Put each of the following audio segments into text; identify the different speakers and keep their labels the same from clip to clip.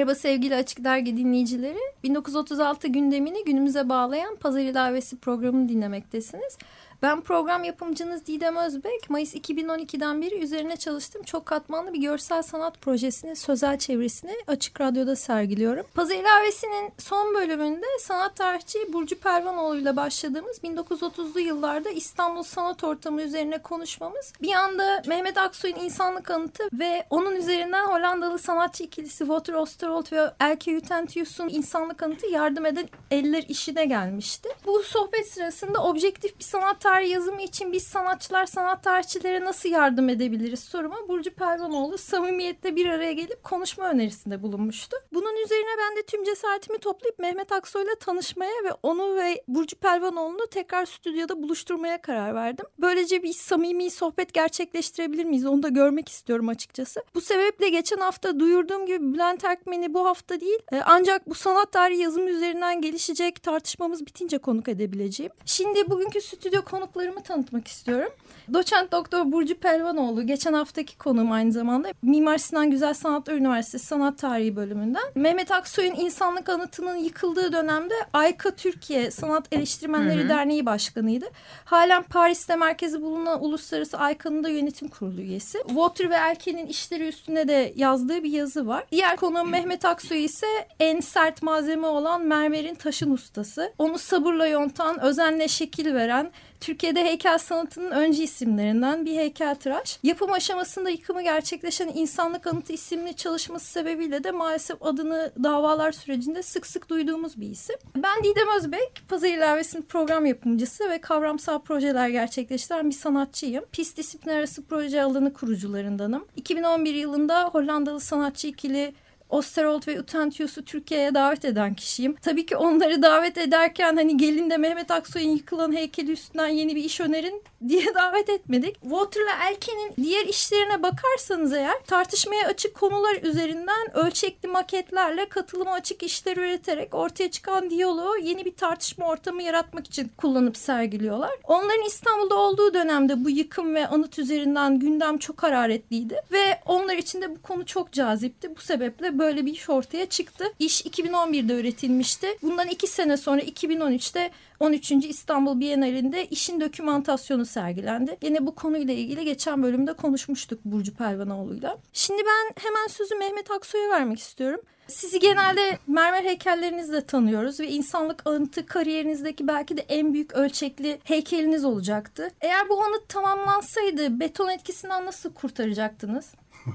Speaker 1: Merhaba sevgili Açık Dergi dinleyicileri. 1936 gündemini günümüze bağlayan Pazar İlavesi programını dinlemektesiniz. Ben program yapımcınız Didem Özbek. Mayıs 2012'den beri üzerine çalıştığım çok katmanlı bir görsel sanat projesinin sözel çevresini Açık Radyo'da sergiliyorum. Pazar ilavesinin son bölümünde sanat tarihçi Burcu Pervanoğlu ile başladığımız 1930'lu yıllarda İstanbul sanat ortamı üzerine konuşmamız bir anda Mehmet Aksoy'un insanlık anıtı ve onun üzerinden Hollandalı sanatçı ikilisi Walter Oosterholt ve Elke Utentius'un insanlık anıtı yardım eden eller işine gelmişti. Bu sohbet sırasında objektif bir sanat tarih yazımı için biz sanatçılar sanat tarihçilere nasıl yardım edebiliriz soruma Burcu Pervanoğlu samimiyetle bir araya gelip konuşma önerisinde bulunmuştu. Bunun üzerine ben de tüm cesaretimi toplayıp Mehmet Aksoy'la tanışmaya ve onu ve Burcu Pervanoğlu'nu tekrar stüdyoda buluşturmaya karar verdim. Böylece bir samimi sohbet gerçekleştirebilir miyiz onu da görmek istiyorum açıkçası. Bu sebeple geçen hafta duyurduğum gibi Bülent Erkmen'i bu hafta değil e, ancak bu sanat tarihi yazımı üzerinden gelişecek tartışmamız bitince konuk edebileceğim. Şimdi bugünkü stüdyo konu konuklarımı tanıtmak istiyorum. Doçent Doktor Burcu Pelvanoğlu geçen haftaki konuğum aynı zamanda Mimar Sinan Güzel Sanatlar Üniversitesi Sanat Tarihi bölümünden. Mehmet Aksoy'un insanlık anıtının yıkıldığı dönemde AYKA Türkiye Sanat Eleştirmenleri hı hı. Derneği Başkanıydı. Halen Paris'te merkezi bulunan Uluslararası AYKA'nın da yönetim kurulu üyesi. Water ve Elke'nin işleri üstüne de yazdığı bir yazı var. Diğer konuğum Mehmet Aksoy ise en sert malzeme olan mermerin taşın ustası. Onu sabırla yontan, özenle şekil veren, Türkiye'de heykel sanatının öncü isimlerinden bir heykeltıraş. Yapım aşamasında yıkımı gerçekleşen İnsanlık Anıtı isimli çalışması sebebiyle de maalesef adını davalar sürecinde sık sık duyduğumuz bir isim. Ben Didem Özbek, Pazar İlavesi'nin program yapımcısı ve kavramsal projeler gerçekleştiren bir sanatçıyım. Pist disiplin arası proje alanı kurucularındanım. 2011 yılında Hollandalı sanatçı ikili Osterholt ve Utentius'u Türkiye'ye davet eden kişiyim. Tabii ki onları davet ederken hani gelin de Mehmet Aksoy'un yıkılan heykeli üstünden yeni bir iş önerin diye davet etmedik. Water'la Elke'nin diğer işlerine bakarsanız eğer tartışmaya açık konular üzerinden ölçekli maketlerle katılıma açık işler üreterek ortaya çıkan diyaloğu yeni bir tartışma ortamı yaratmak için kullanıp sergiliyorlar. Onların İstanbul'da olduğu dönemde bu yıkım ve anıt üzerinden gündem çok hararetliydi ve onlar için de bu konu çok cazipti. Bu sebeple böyle bir iş ortaya çıktı. İş 2011'de üretilmişti. Bundan iki sene sonra 2013'te 13. İstanbul Bienalinde işin dokümantasyonu sergilendi. Yine bu konuyla ilgili geçen bölümde konuşmuştuk Burcu Pelvanoğlu'yla. Şimdi ben hemen sözü Mehmet Aksoy'a vermek istiyorum. Sizi genelde mermer heykellerinizle tanıyoruz ve insanlık anıtı kariyerinizdeki belki de en büyük ölçekli heykeliniz olacaktı. Eğer bu anıt tamamlansaydı beton etkisinden nasıl kurtaracaktınız?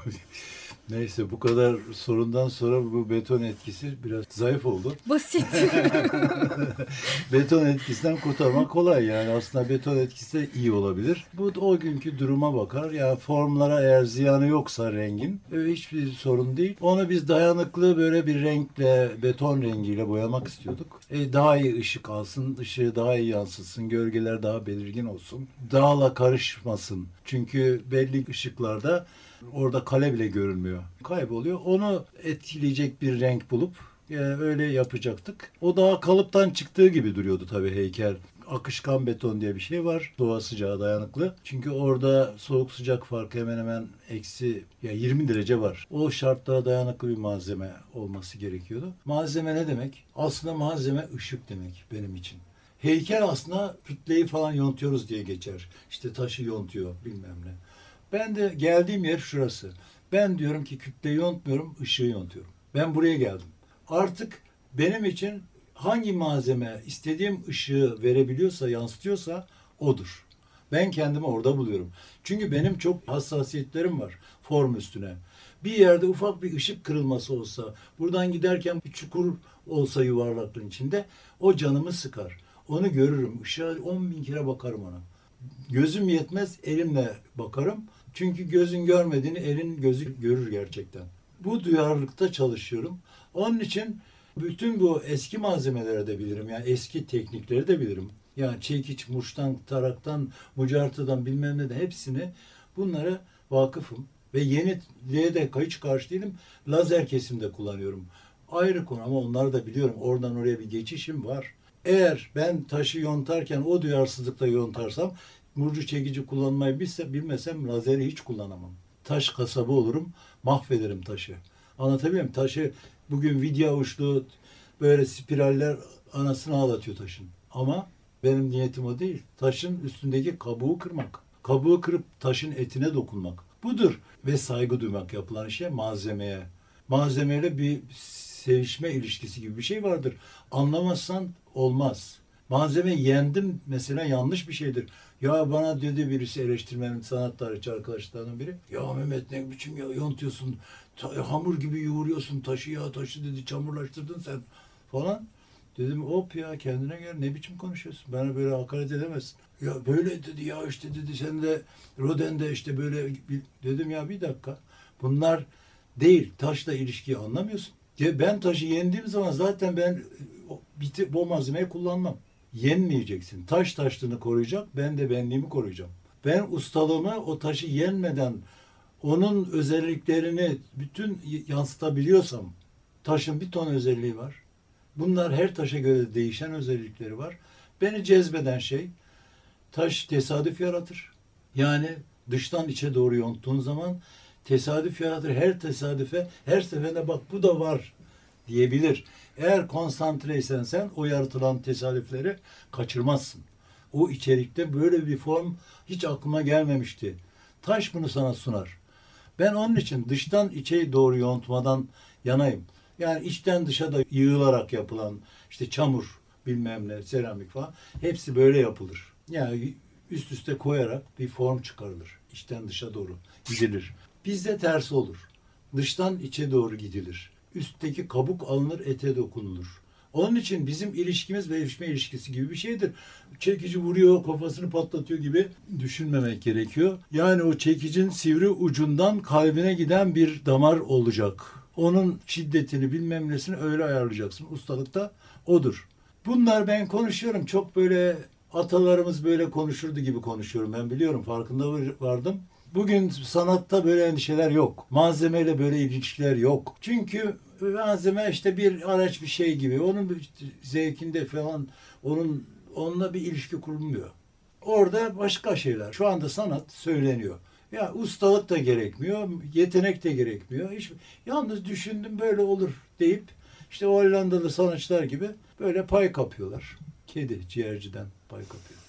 Speaker 2: Neyse bu kadar sorundan sonra bu beton etkisi biraz zayıf oldu.
Speaker 1: Basit.
Speaker 2: beton etkisinden kurtarmak kolay yani aslında beton etkisi de iyi olabilir. Bu o günkü duruma bakar. Ya formlara eğer ziyanı yoksa rengin hiçbir sorun değil. Onu biz dayanıklı böyle bir renkle beton rengiyle boyamak istiyorduk. E, daha iyi ışık alsın, ışığı daha iyi yansıtsın, gölgeler daha belirgin olsun. Dağla karışmasın. Çünkü belli ışıklarda Orada kale bile görünmüyor. Kayboluyor. Onu etkileyecek bir renk bulup e, öyle yapacaktık. O daha kalıptan çıktığı gibi duruyordu tabii heykel. Akışkan beton diye bir şey var. Doğa sıcağı dayanıklı. Çünkü orada soğuk sıcak farkı hemen hemen eksi ya 20 derece var. O şartlara dayanıklı bir malzeme olması gerekiyordu. Malzeme ne demek? Aslında malzeme ışık demek benim için. Heykel aslında kütleyi falan yontuyoruz diye geçer. İşte taşı yontuyor bilmem ne. Ben de geldiğim yer şurası. Ben diyorum ki kütleyi yontmuyorum, ışığı yontuyorum. Ben buraya geldim. Artık benim için hangi malzeme istediğim ışığı verebiliyorsa, yansıtıyorsa odur. Ben kendimi orada buluyorum. Çünkü benim çok hassasiyetlerim var form üstüne. Bir yerde ufak bir ışık kırılması olsa, buradan giderken bir çukur olsa yuvarlaklığın içinde o canımı sıkar. Onu görürüm. Işığa on bin kere bakarım ona. Gözüm yetmez, elimle bakarım. Çünkü gözün görmediğini elin gözü görür gerçekten. Bu duyarlılıkta çalışıyorum. Onun için Bütün bu eski malzemeleri de bilirim. Yani eski teknikleri de bilirim. Yani çekiç, muştan, taraktan, mucartıdan bilmem ne de hepsini bunlara vakıfım. Ve yeniliğe de hiç karşı değilim. Lazer kesimde kullanıyorum. Ayrı konu ama onları da biliyorum. Oradan oraya bir geçişim var. Eğer ben taşı yontarken o duyarsızlıkla yontarsam murcu çekici kullanmayı bilse, bilmesem lazeri hiç kullanamam. Taş kasabı olurum, mahvederim taşı. Anlatabiliyor muyum? Taşı bugün vidya uçlu böyle spiraller anasını ağlatıyor taşın. Ama benim niyetim o değil. Taşın üstündeki kabuğu kırmak. Kabuğu kırıp taşın etine dokunmak. Budur. Ve saygı duymak yapılan işe malzemeye. Malzemeyle bir sevişme ilişkisi gibi bir şey vardır. Anlamazsan olmaz. Malzeme yendim mesela yanlış bir şeydir. Ya bana dedi birisi eleştirmenin sanat tarihçi arkadaşlarından biri. Ya Mehmet ne biçim ya yontuyorsun. Ta- hamur gibi yoğuruyorsun taşı ya taşı dedi çamurlaştırdın sen falan. Dedim hop ya kendine gel ne biçim konuşuyorsun bana böyle hakaret edemezsin. Ya böyle dedi ya işte dedi sen de Rodin'de işte böyle dedim ya bir dakika bunlar değil taşla ilişkiyi anlamıyorsun. Ya ben taşı yendiğim zaman zaten ben biti, bu malzemeyi kullanmam. Yenmeyeceksin. Taş taşlığını koruyacak ben de benliğimi koruyacağım. Ben ustalığımı o taşı yenmeden onun özelliklerini bütün yansıtabiliyorsam taşın bir ton özelliği var. Bunlar her taşa göre değişen özellikleri var. Beni cezbeden şey taş tesadüf yaratır. Yani dıştan içe doğru yonttuğun zaman tesadüf yaratır. Her tesadüfe her seferinde bak bu da var diyebilir. Eğer konsantreysen sen o yaratılan tesadüfleri kaçırmazsın. O içerikte böyle bir form hiç aklıma gelmemişti. Taş bunu sana sunar. Ben onun için dıştan içe doğru yontmadan yanayım. Yani içten dışa da yığılarak yapılan işte çamur bilmem ne seramik falan hepsi böyle yapılır. Yani üst üste koyarak bir form çıkarılır. İçten dışa doğru gidilir. Bizde tersi olur. Dıştan içe doğru gidilir. Üstteki kabuk alınır ete dokunulur. Onun için bizim ilişkimiz ve ilişkisi gibi bir şeydir. Çekici vuruyor, kafasını patlatıyor gibi düşünmemek gerekiyor. Yani o çekicin sivri ucundan kalbine giden bir damar olacak. Onun şiddetini bilmem nesini öyle ayarlayacaksın. Ustalık da odur. Bunlar ben konuşuyorum. Çok böyle atalarımız böyle konuşurdu gibi konuşuyorum. Ben biliyorum farkında vardım. Bugün sanatta böyle endişeler yok. Malzemeyle böyle ilişkiler yok. Çünkü malzeme işte bir araç bir şey gibi. Onun zevkinde falan onun onunla bir ilişki kurulmuyor. Orada başka şeyler. Şu anda sanat söyleniyor. Ya ustalık da gerekmiyor, yetenek de gerekmiyor. Hiç, yalnız düşündüm böyle olur deyip işte Hollandalı sanatçılar gibi böyle pay kapıyorlar. Kedi ciğerciden pay kapıyor.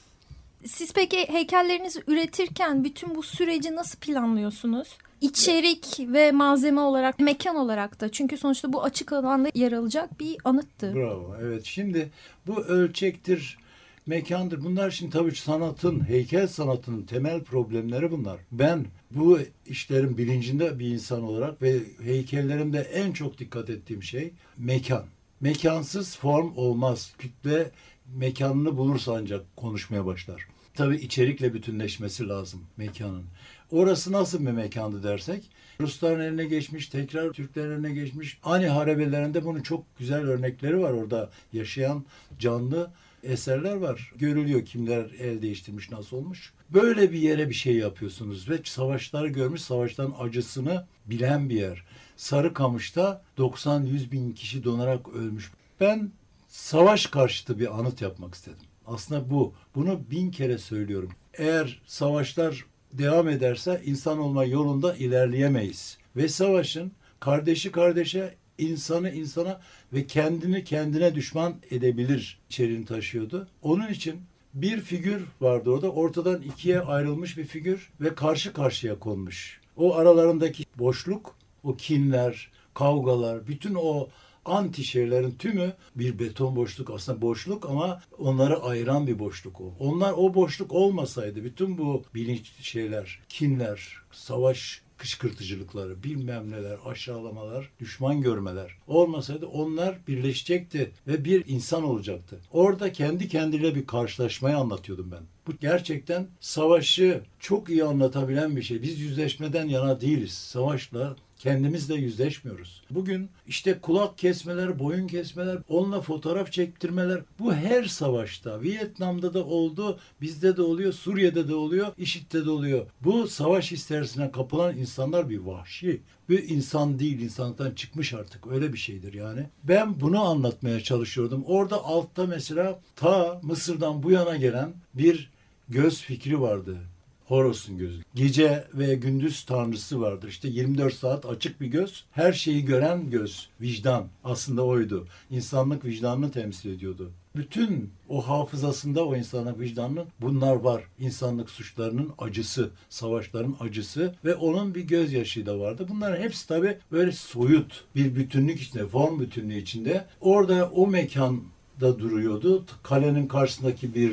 Speaker 1: Siz peki heykellerinizi üretirken bütün bu süreci nasıl planlıyorsunuz? İçerik ve malzeme olarak, mekan olarak da. Çünkü sonuçta bu açık alanda yer alacak bir anıttı.
Speaker 2: Bravo. Evet. Şimdi bu ölçektir, mekandır. Bunlar şimdi tabii sanatın, heykel sanatının temel problemleri bunlar. Ben bu işlerin bilincinde bir insan olarak ve heykellerimde en çok dikkat ettiğim şey mekan. Mekansız form olmaz. Kütle mekanını bulursa ancak konuşmaya başlar. Tabii içerikle bütünleşmesi lazım mekanın. Orası nasıl bir mekandı dersek, Rusların eline geçmiş, tekrar Türklerin eline geçmiş. Ani harabelerinde bunun çok güzel örnekleri var orada yaşayan canlı eserler var. Görülüyor kimler el değiştirmiş, nasıl olmuş. Böyle bir yere bir şey yapıyorsunuz ve savaşları görmüş, savaştan acısını bilen bir yer. Sarıkamış'ta 90-100 bin kişi donarak ölmüş. Ben savaş karşıtı bir anıt yapmak istedim. Aslında bu. Bunu bin kere söylüyorum. Eğer savaşlar devam ederse insan olma yolunda ilerleyemeyiz. Ve savaşın kardeşi kardeşe, insanı insana ve kendini kendine düşman edebilir içeriğini taşıyordu. Onun için bir figür vardı orada. Ortadan ikiye ayrılmış bir figür ve karşı karşıya konmuş. O aralarındaki boşluk, o kinler, kavgalar, bütün o anti şeylerin tümü bir beton boşluk aslında boşluk ama onları ayıran bir boşluk o. Onlar o boşluk olmasaydı bütün bu bilinç şeyler, kinler, savaş kışkırtıcılıkları, bilmem neler, aşağılamalar, düşman görmeler olmasaydı onlar birleşecekti ve bir insan olacaktı. Orada kendi kendiyle bir karşılaşmayı anlatıyordum ben. Bu gerçekten savaşı çok iyi anlatabilen bir şey. Biz yüzleşmeden yana değiliz. Savaşla Kendimizle yüzleşmiyoruz. Bugün işte kulak kesmeler, boyun kesmeler, onunla fotoğraf çektirmeler bu her savaşta Vietnam'da da oldu, bizde de oluyor, Suriye'de de oluyor, IŞİD'de de oluyor. Bu savaş isterisine kapılan insanlar bir vahşi. Bir insan değil, insanlıktan çıkmış artık. Öyle bir şeydir yani. Ben bunu anlatmaya çalışıyordum. Orada altta mesela ta Mısır'dan bu yana gelen bir göz fikri vardı. Horos'un gözü. Gece ve gündüz tanrısı vardır. İşte 24 saat açık bir göz. Her şeyi gören göz. Vicdan. Aslında oydu. İnsanlık vicdanını temsil ediyordu. Bütün o hafızasında o insanlık vicdanının bunlar var. İnsanlık suçlarının acısı, savaşların acısı ve onun bir gözyaşı da vardı. Bunların hepsi tabii böyle soyut bir bütünlük içinde, form bütünlüğü içinde. Orada o mekanda duruyordu. Kalenin karşısındaki bir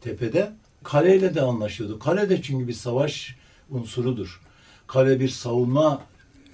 Speaker 2: tepede kaleyle de anlaşıyordu. Kale de çünkü bir savaş unsurudur. Kale bir savunma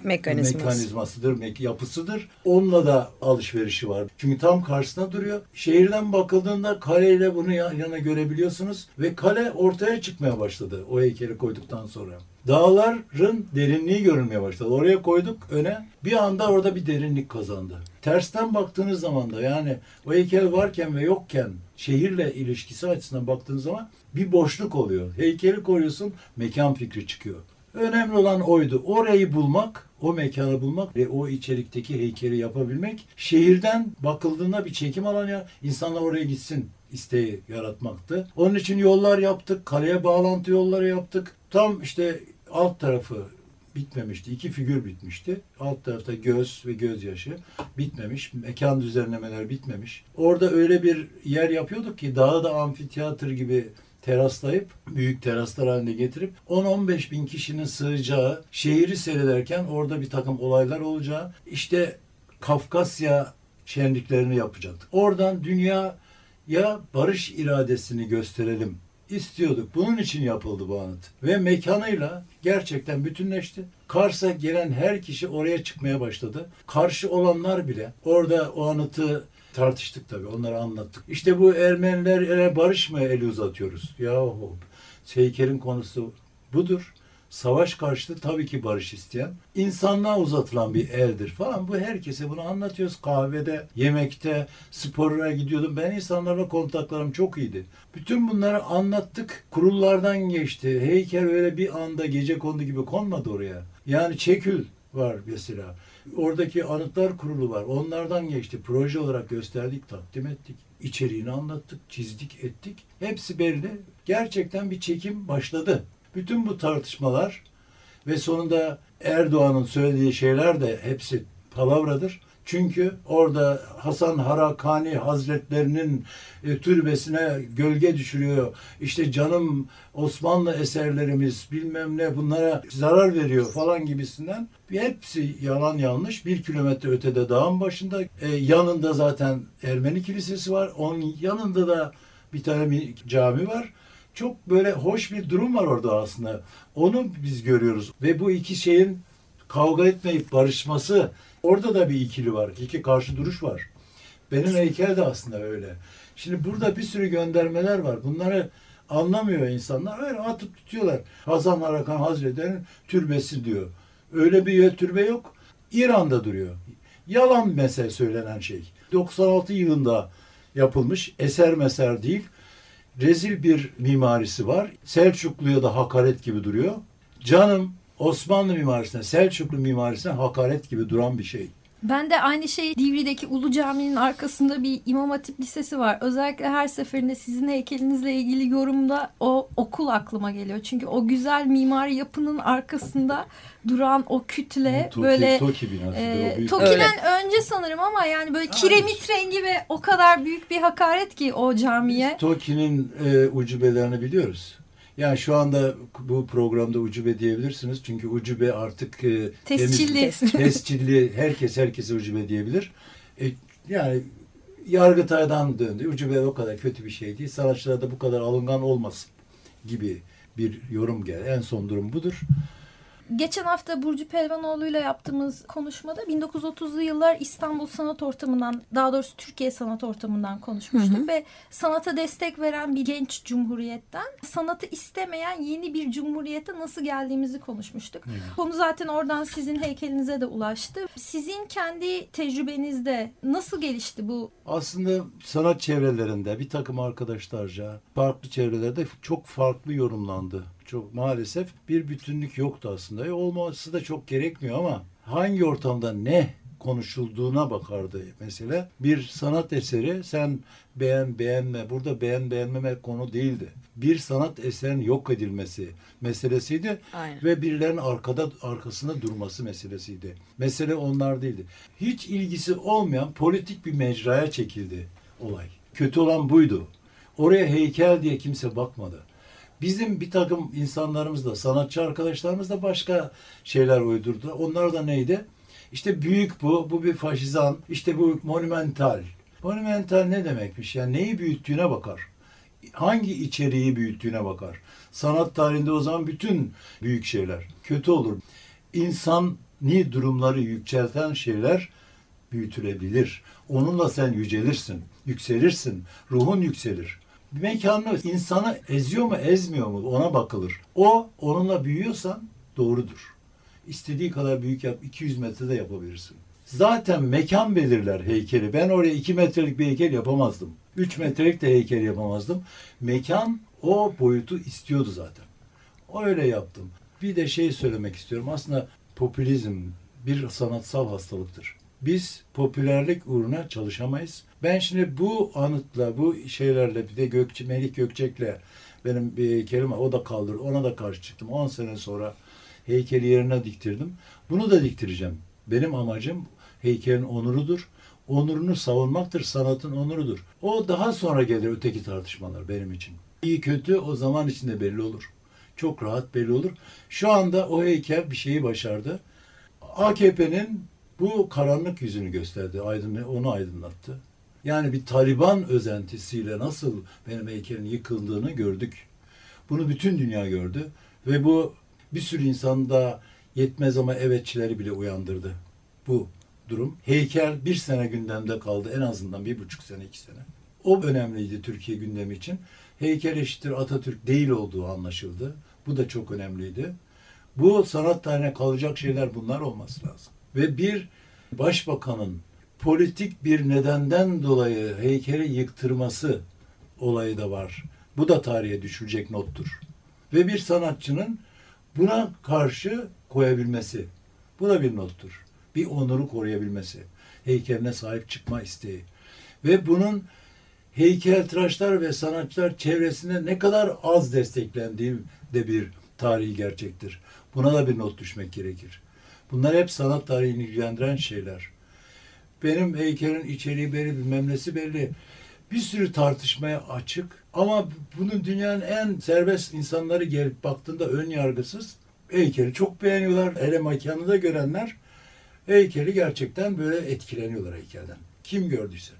Speaker 3: Mekanizması.
Speaker 2: mekanizmasıdır, mek- yapısıdır. Onunla da alışverişi var. Çünkü tam karşısına duruyor. Şehirden bakıldığında kaleyle bunu yan yana görebiliyorsunuz ve kale ortaya çıkmaya başladı o heykeli koyduktan sonra. Dağların derinliği görünmeye başladı. Oraya koyduk öne. Bir anda orada bir derinlik kazandı. Tersten baktığınız zaman da yani o heykel varken ve yokken şehirle ilişkisi açısından baktığınız zaman bir boşluk oluyor. Heykeli koruyorsun, mekan fikri çıkıyor. Önemli olan oydu. Orayı bulmak, o mekanı bulmak ve o içerikteki heykeli yapabilmek. Şehirden bakıldığında bir çekim alanı ya insanlar oraya gitsin isteği yaratmaktı. Onun için yollar yaptık, kaleye bağlantı yolları yaptık. Tam işte alt tarafı bitmemişti. İki figür bitmişti. Alt tarafta göz ve gözyaşı bitmemiş. Mekan düzenlemeler bitmemiş. Orada öyle bir yer yapıyorduk ki dağı da amfiteyatr gibi teraslayıp büyük teraslar haline getirip 10-15 bin kişinin sığacağı şehri seyrederken orada bir takım olaylar olacağı işte Kafkasya şenliklerini yapacaktık. Oradan dünyaya barış iradesini gösterelim istiyorduk. Bunun için yapıldı bu anıt. Ve mekanıyla gerçekten bütünleşti. Kars'a gelen her kişi oraya çıkmaya başladı. Karşı olanlar bile orada o anıtı tartıştık tabii. Onları anlattık. İşte bu Ermenilere barış mı eli uzatıyoruz? Yahu heykelin konusu budur. Savaş karşıtı tabii ki barış isteyen. insanlığa uzatılan bir eldir falan. Bu herkese bunu anlatıyoruz. Kahvede, yemekte, spora gidiyordum. Ben insanlarla kontaklarım çok iyiydi. Bütün bunları anlattık. Kurullardan geçti. Heykel öyle bir anda gece kondu gibi konmadı oraya. Yani Çekül var mesela. Oradaki anıtlar kurulu var. Onlardan geçti. Proje olarak gösterdik, takdim ettik. İçeriğini anlattık, çizdik, ettik. Hepsi belli. Gerçekten bir çekim başladı. Bütün bu tartışmalar ve sonunda Erdoğan'ın söylediği şeyler de hepsi palavradır. Çünkü orada Hasan Harakani Hazretlerinin e, türbesine gölge düşürüyor. İşte canım Osmanlı eserlerimiz bilmem ne bunlara zarar veriyor falan gibisinden. Hepsi yalan yanlış. Bir kilometre ötede dağın başında. E, yanında zaten Ermeni kilisesi var. Onun yanında da bir tane bir cami var. Çok böyle hoş bir durum var orada aslında. Onu biz görüyoruz. Ve bu iki şeyin kavga etmeyip barışması orada da bir ikili var. İki karşı duruş var. Benim heykel de aslında öyle. Şimdi burada bir sürü göndermeler var. Bunları anlamıyor insanlar. Öyle atıp tutuyorlar. Hasan Harakan Hazretleri'nin türbesi diyor. Öyle bir türbe yok. İran'da duruyor. Yalan mesele söylenen şey. 96 yılında yapılmış eser meser değil. Rezil bir mimarisi var. Selçuklu'ya da hakaret gibi duruyor. Canım Osmanlı mimarisine, Selçuklu mimarisine hakaret gibi duran bir şey.
Speaker 1: Ben de aynı şey Divri'deki Ulu Cami'nin arkasında bir İmam Hatip Lisesi var. Özellikle her seferinde sizin heykelinizle ilgili yorumda o okul aklıma geliyor. Çünkü o güzel mimari yapının arkasında duran o kütle
Speaker 2: Toki,
Speaker 1: böyle
Speaker 2: Toki binası.
Speaker 1: e, Toki'den önce sanırım ama yani böyle kiremit rengi ve o kadar büyük bir hakaret ki o camiye.
Speaker 2: Toki'nin e, ucubelerini biliyoruz. Yani şu anda bu programda ucube diyebilirsiniz. Çünkü ucube artık e,
Speaker 1: Tescilli.
Speaker 2: temiz- tescilli. Herkes herkese ucube diyebilir. E, yani Yargıtay'dan döndü. Ucube o kadar kötü bir şey değil. Sanatçılar da bu kadar alıngan olmasın gibi bir yorum geldi. En son durum budur.
Speaker 1: Geçen hafta Burcu Pelvanoğlu ile yaptığımız konuşmada 1930'lu yıllar İstanbul sanat ortamından daha doğrusu Türkiye sanat ortamından konuşmuştuk hı hı. ve sanata destek veren bir genç cumhuriyetten sanatı istemeyen yeni bir cumhuriyete nasıl geldiğimizi konuşmuştuk. Hı. Konu zaten oradan sizin heykelinize de ulaştı. Sizin kendi tecrübenizde nasıl gelişti bu?
Speaker 2: Aslında sanat çevrelerinde bir takım arkadaşlarca farklı çevrelerde çok farklı yorumlandı çok maalesef bir bütünlük yoktu aslında. E, olması da çok gerekmiyor ama hangi ortamda ne konuşulduğuna bakardı mesela. Bir sanat eseri sen beğen beğenme burada beğen beğenmeme konu değildi. Bir sanat eserin yok edilmesi meselesiydi Aynen. ve birilerinin arkada arkasında durması meselesiydi. Mesele onlar değildi. Hiç ilgisi olmayan politik bir mecraya çekildi olay. Kötü olan buydu. Oraya heykel diye kimse bakmadı. Bizim bir takım insanlarımız da, sanatçı arkadaşlarımız da başka şeyler uydurdu. Onlar da neydi? İşte büyük bu, bu bir faşizan, işte bu monumental. Monumental ne demekmiş? Yani neyi büyüttüğüne bakar. Hangi içeriği büyüttüğüne bakar. Sanat tarihinde o zaman bütün büyük şeyler. Kötü olur. İnsan ni durumları yükselten şeyler büyütülebilir. Onunla sen yücelirsin, yükselirsin, ruhun yükselir mekanı insanı eziyor mu ezmiyor mu ona bakılır. O onunla büyüyorsan doğrudur. İstediği kadar büyük yap 200 metrede yapabilirsin. Zaten mekan belirler heykeli. Ben oraya 2 metrelik bir heykel yapamazdım. 3 metrelik de heykel yapamazdım. Mekan o boyutu istiyordu zaten. Öyle yaptım. Bir de şey söylemek istiyorum. Aslında popülizm bir sanatsal hastalıktır. Biz popülerlik uğruna çalışamayız. Ben şimdi bu anıtla, bu şeylerle bir de Gökçe, Melik Gökçek'le benim bir heykelim. O da kaldır. Ona da karşı çıktım. 10 sene sonra heykeli yerine diktirdim. Bunu da diktireceğim. Benim amacım heykelin onurudur. Onurunu savunmaktır. Sanatın onurudur. O daha sonra gelir öteki tartışmalar benim için. İyi kötü o zaman içinde belli olur. Çok rahat belli olur. Şu anda o heykel bir şeyi başardı. AKP'nin bu karanlık yüzünü gösterdi, aydın, onu aydınlattı. Yani bir Taliban özentisiyle nasıl benim heykelin yıkıldığını gördük. Bunu bütün dünya gördü ve bu bir sürü insanda yetmez ama evetçileri bile uyandırdı. Bu durum. Heykel bir sene gündemde kaldı en azından bir buçuk sene iki sene. O önemliydi Türkiye gündemi için. Heykel eşittir Atatürk değil olduğu anlaşıldı. Bu da çok önemliydi. Bu sanat tarihine kalacak şeyler bunlar olması lazım. Ve bir başbakanın politik bir nedenden dolayı heykeli yıktırması olayı da var. Bu da tarihe düşülecek nottur. Ve bir sanatçının buna karşı koyabilmesi. Bu da bir nottur. Bir onuru koruyabilmesi. Heykeline sahip çıkma isteği. Ve bunun heykeltıraşlar ve sanatçılar çevresinde ne kadar az desteklendiği de bir tarihi gerçektir. Buna da bir not düşmek gerekir. Bunlar hep sanat tarihini ilgilendiren şeyler. Benim heykelin içeriği belli, bilmem nesi belli. Bir sürü tartışmaya açık ama bunun dünyanın en serbest insanları gelip baktığında ön yargısız heykeli çok beğeniyorlar. Hele mekanı görenler heykeli gerçekten böyle etkileniyorlar heykelden. Kim gördüyse.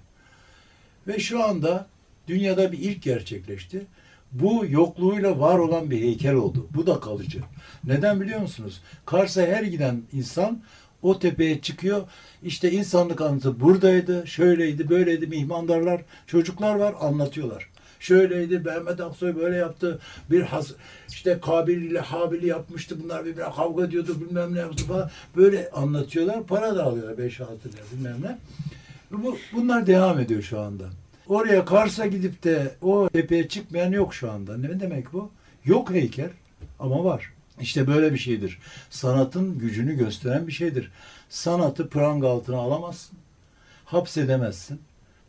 Speaker 2: Ve şu anda dünyada bir ilk gerçekleşti. Bu yokluğuyla var olan bir heykel oldu. Bu da kalıcı. Neden biliyor musunuz? Kars'a her giden insan o tepeye çıkıyor. İşte insanlık anıtı buradaydı, şöyleydi, böyleydi mihmandarlar, çocuklar var anlatıyorlar. Şöyleydi, Mehmet Aksoy böyle yaptı. Bir has, işte Kabil ile Habil'i yapmıştı. Bunlar birbirine kavga ediyordu, bilmem ne yaptı falan. Böyle anlatıyorlar. Para da alıyorlar 5-6 lira bilmem ne. Bu, bunlar devam ediyor şu anda. Oraya Kars'a gidip de o tepeye çıkmayan yok şu anda. Ne demek bu? Yok heykel ama var. İşte böyle bir şeydir. Sanatın gücünü gösteren bir şeydir. Sanatı pranga altına alamazsın. Hapsedemezsin.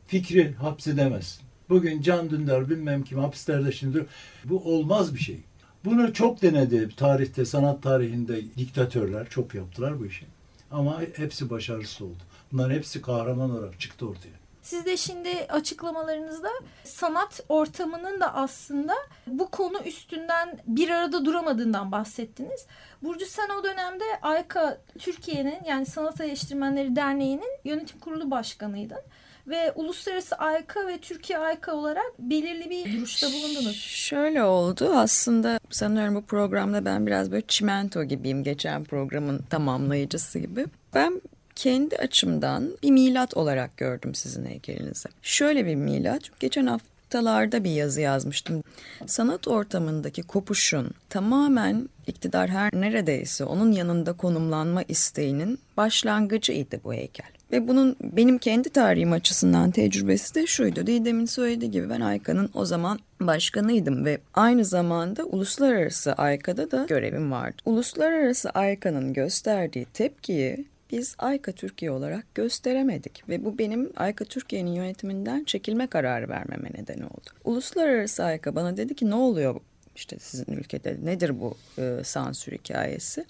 Speaker 2: Fikri hapsedemezsin. Bugün Can Dündar bilmem kim hapislerde şimdi bu olmaz bir şey. Bunu çok denedi tarihte, sanat tarihinde diktatörler çok yaptılar bu işi. Ama hepsi başarısız oldu. Bunların hepsi kahraman olarak çıktı ortaya.
Speaker 1: Siz de şimdi açıklamalarınızda sanat ortamının da aslında bu konu üstünden bir arada duramadığından bahsettiniz. Burcu sen o dönemde AYKA Türkiye'nin yani Sanat Eleştirmenleri Derneği'nin yönetim kurulu başkanıydın. ve uluslararası AYKA ve Türkiye AYKA olarak belirli bir duruşta bulundunuz.
Speaker 3: Şöyle oldu aslında sanıyorum bu programda ben biraz böyle çimento gibiyim geçen programın tamamlayıcısı gibi. Ben kendi açımdan bir milat olarak gördüm sizin heykelinizi. Şöyle bir milat. Geçen haftalarda bir yazı yazmıştım. Sanat ortamındaki kopuşun tamamen iktidar her neredeyse onun yanında konumlanma isteğinin başlangıcıydı bu heykel. Ve bunun benim kendi tarihim açısından tecrübesi de şuydu. Didem'in söylediği gibi ben Ayka'nın o zaman başkanıydım ve aynı zamanda uluslararası Ayka'da da görevim vardı. Uluslararası Ayka'nın gösterdiği tepkiyi biz Ayka Türkiye olarak gösteremedik ve bu benim Ayka Türkiye'nin yönetiminden çekilme kararı vermeme neden oldu. Uluslararası Ayka bana dedi ki ne oluyor işte sizin ülkede nedir bu e, sansür hikayesi?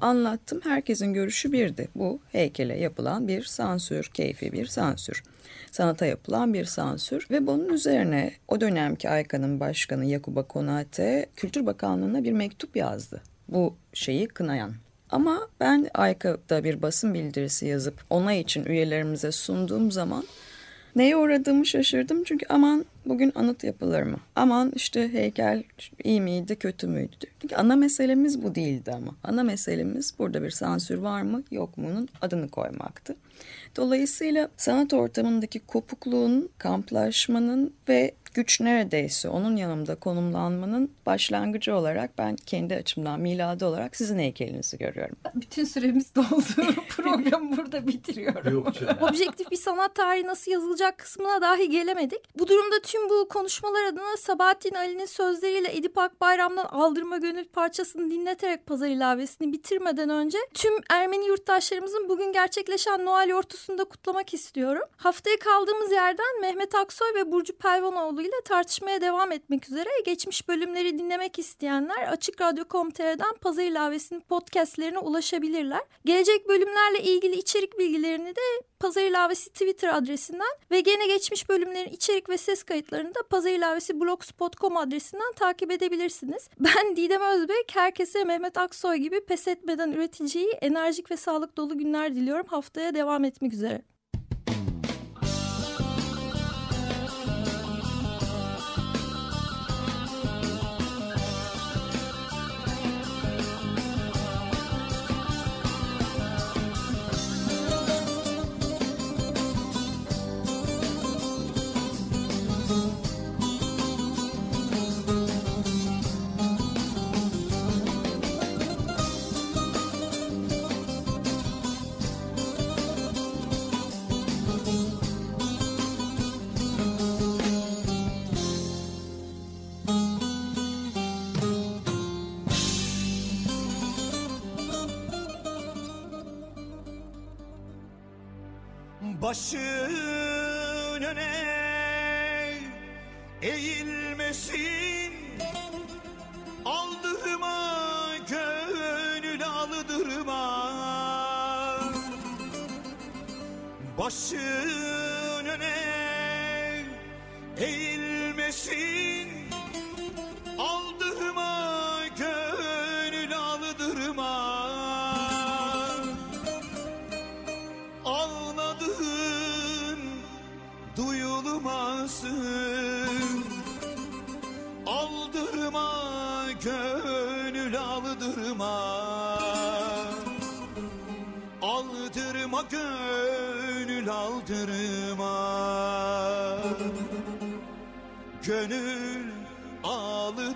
Speaker 3: Anlattım herkesin görüşü birdi. Bu heykele yapılan bir sansür, keyfi bir sansür. Sanata yapılan bir sansür ve bunun üzerine o dönemki Ayka'nın başkanı Yakuba Konate Kültür Bakanlığı'na bir mektup yazdı. Bu şeyi kınayan ama ben AYKA'da bir basın bildirisi yazıp ona için üyelerimize sunduğum zaman neye uğradığımı şaşırdım. Çünkü aman bugün anıt yapılır mı? Aman işte heykel iyi miydi kötü müydü? Çünkü ana meselemiz bu değildi ama. Ana meselemiz burada bir sansür var mı yok mu'nun adını koymaktı. Dolayısıyla sanat ortamındaki kopukluğun, kamplaşmanın ve güç neredeyse onun yanımda konumlanmanın başlangıcı olarak ben kendi açımdan miladı olarak sizin heykelinizi görüyorum.
Speaker 1: Bütün süremiz doldu. Programı burada bitiriyorum.
Speaker 4: Yok canım.
Speaker 1: Objektif bir sanat tarihi nasıl yazılacak kısmına dahi gelemedik. Bu durumda tüm bu konuşmalar adına Sabahattin Ali'nin sözleriyle Edip Akbayram'dan Aldırma Gönül parçasını dinleterek pazar ilavesini bitirmeden önce tüm Ermeni yurttaşlarımızın bugün gerçekleşen Noel yortusunu da kutlamak istiyorum. Haftaya kaldığımız yerden Mehmet Aksoy ve Burcu Pelvanoğlu ile tartışmaya devam etmek üzere geçmiş bölümleri dinlemek isteyenler Açık Radyo.com.tr'den pazar ilavesinin podcastlerine ulaşabilirler. Gelecek bölümlerle ilgili içerik bilgilerini de Pazar İlavesi Twitter adresinden ve gene geçmiş bölümlerin içerik ve ses kayıtlarını da Pazar İlavesi blogspot.com adresinden takip edebilirsiniz. Ben Didem Özbek, herkese Mehmet Aksoy gibi pes etmeden üreticiyi enerjik ve sağlık dolu günler diliyorum. Haftaya devam etmek üzere.
Speaker 2: Başın öne eğilmesin. Aldırma gönül aldırma. Başın gönül aldırma. Aldırma gönül aldırma. Gönül aldırma.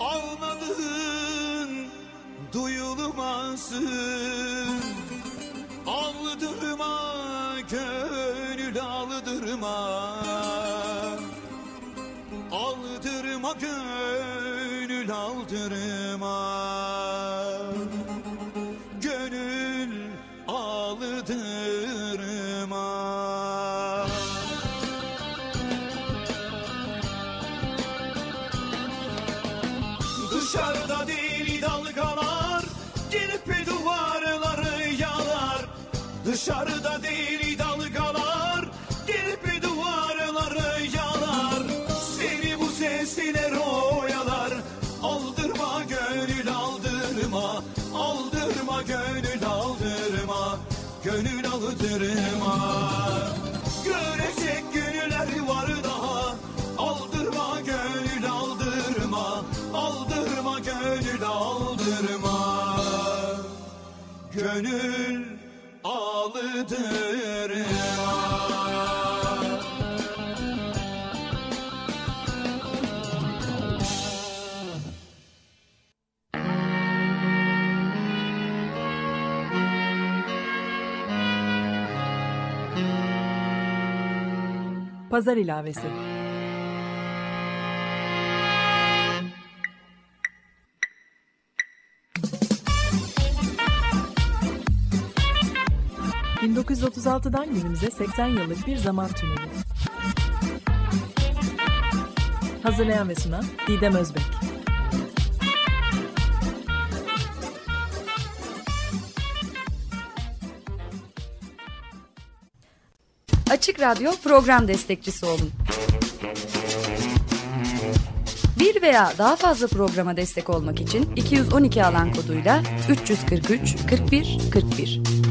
Speaker 2: Ağladığın duyulmasın gönül aldırma Gönül aldırma Dışarıda deli dalgalar Gelip duvarları yalar. Dışarıda deli gönül ağlıdır
Speaker 5: Pazar ilavesi. ...1936'dan günümüze 80 yıllık bir zaman tüneli. Hazırlayan ve sunan Didem Özbek.
Speaker 6: Açık Radyo program destekçisi olun. Bir veya daha fazla programa destek olmak için 212 alan koduyla 343 41 41.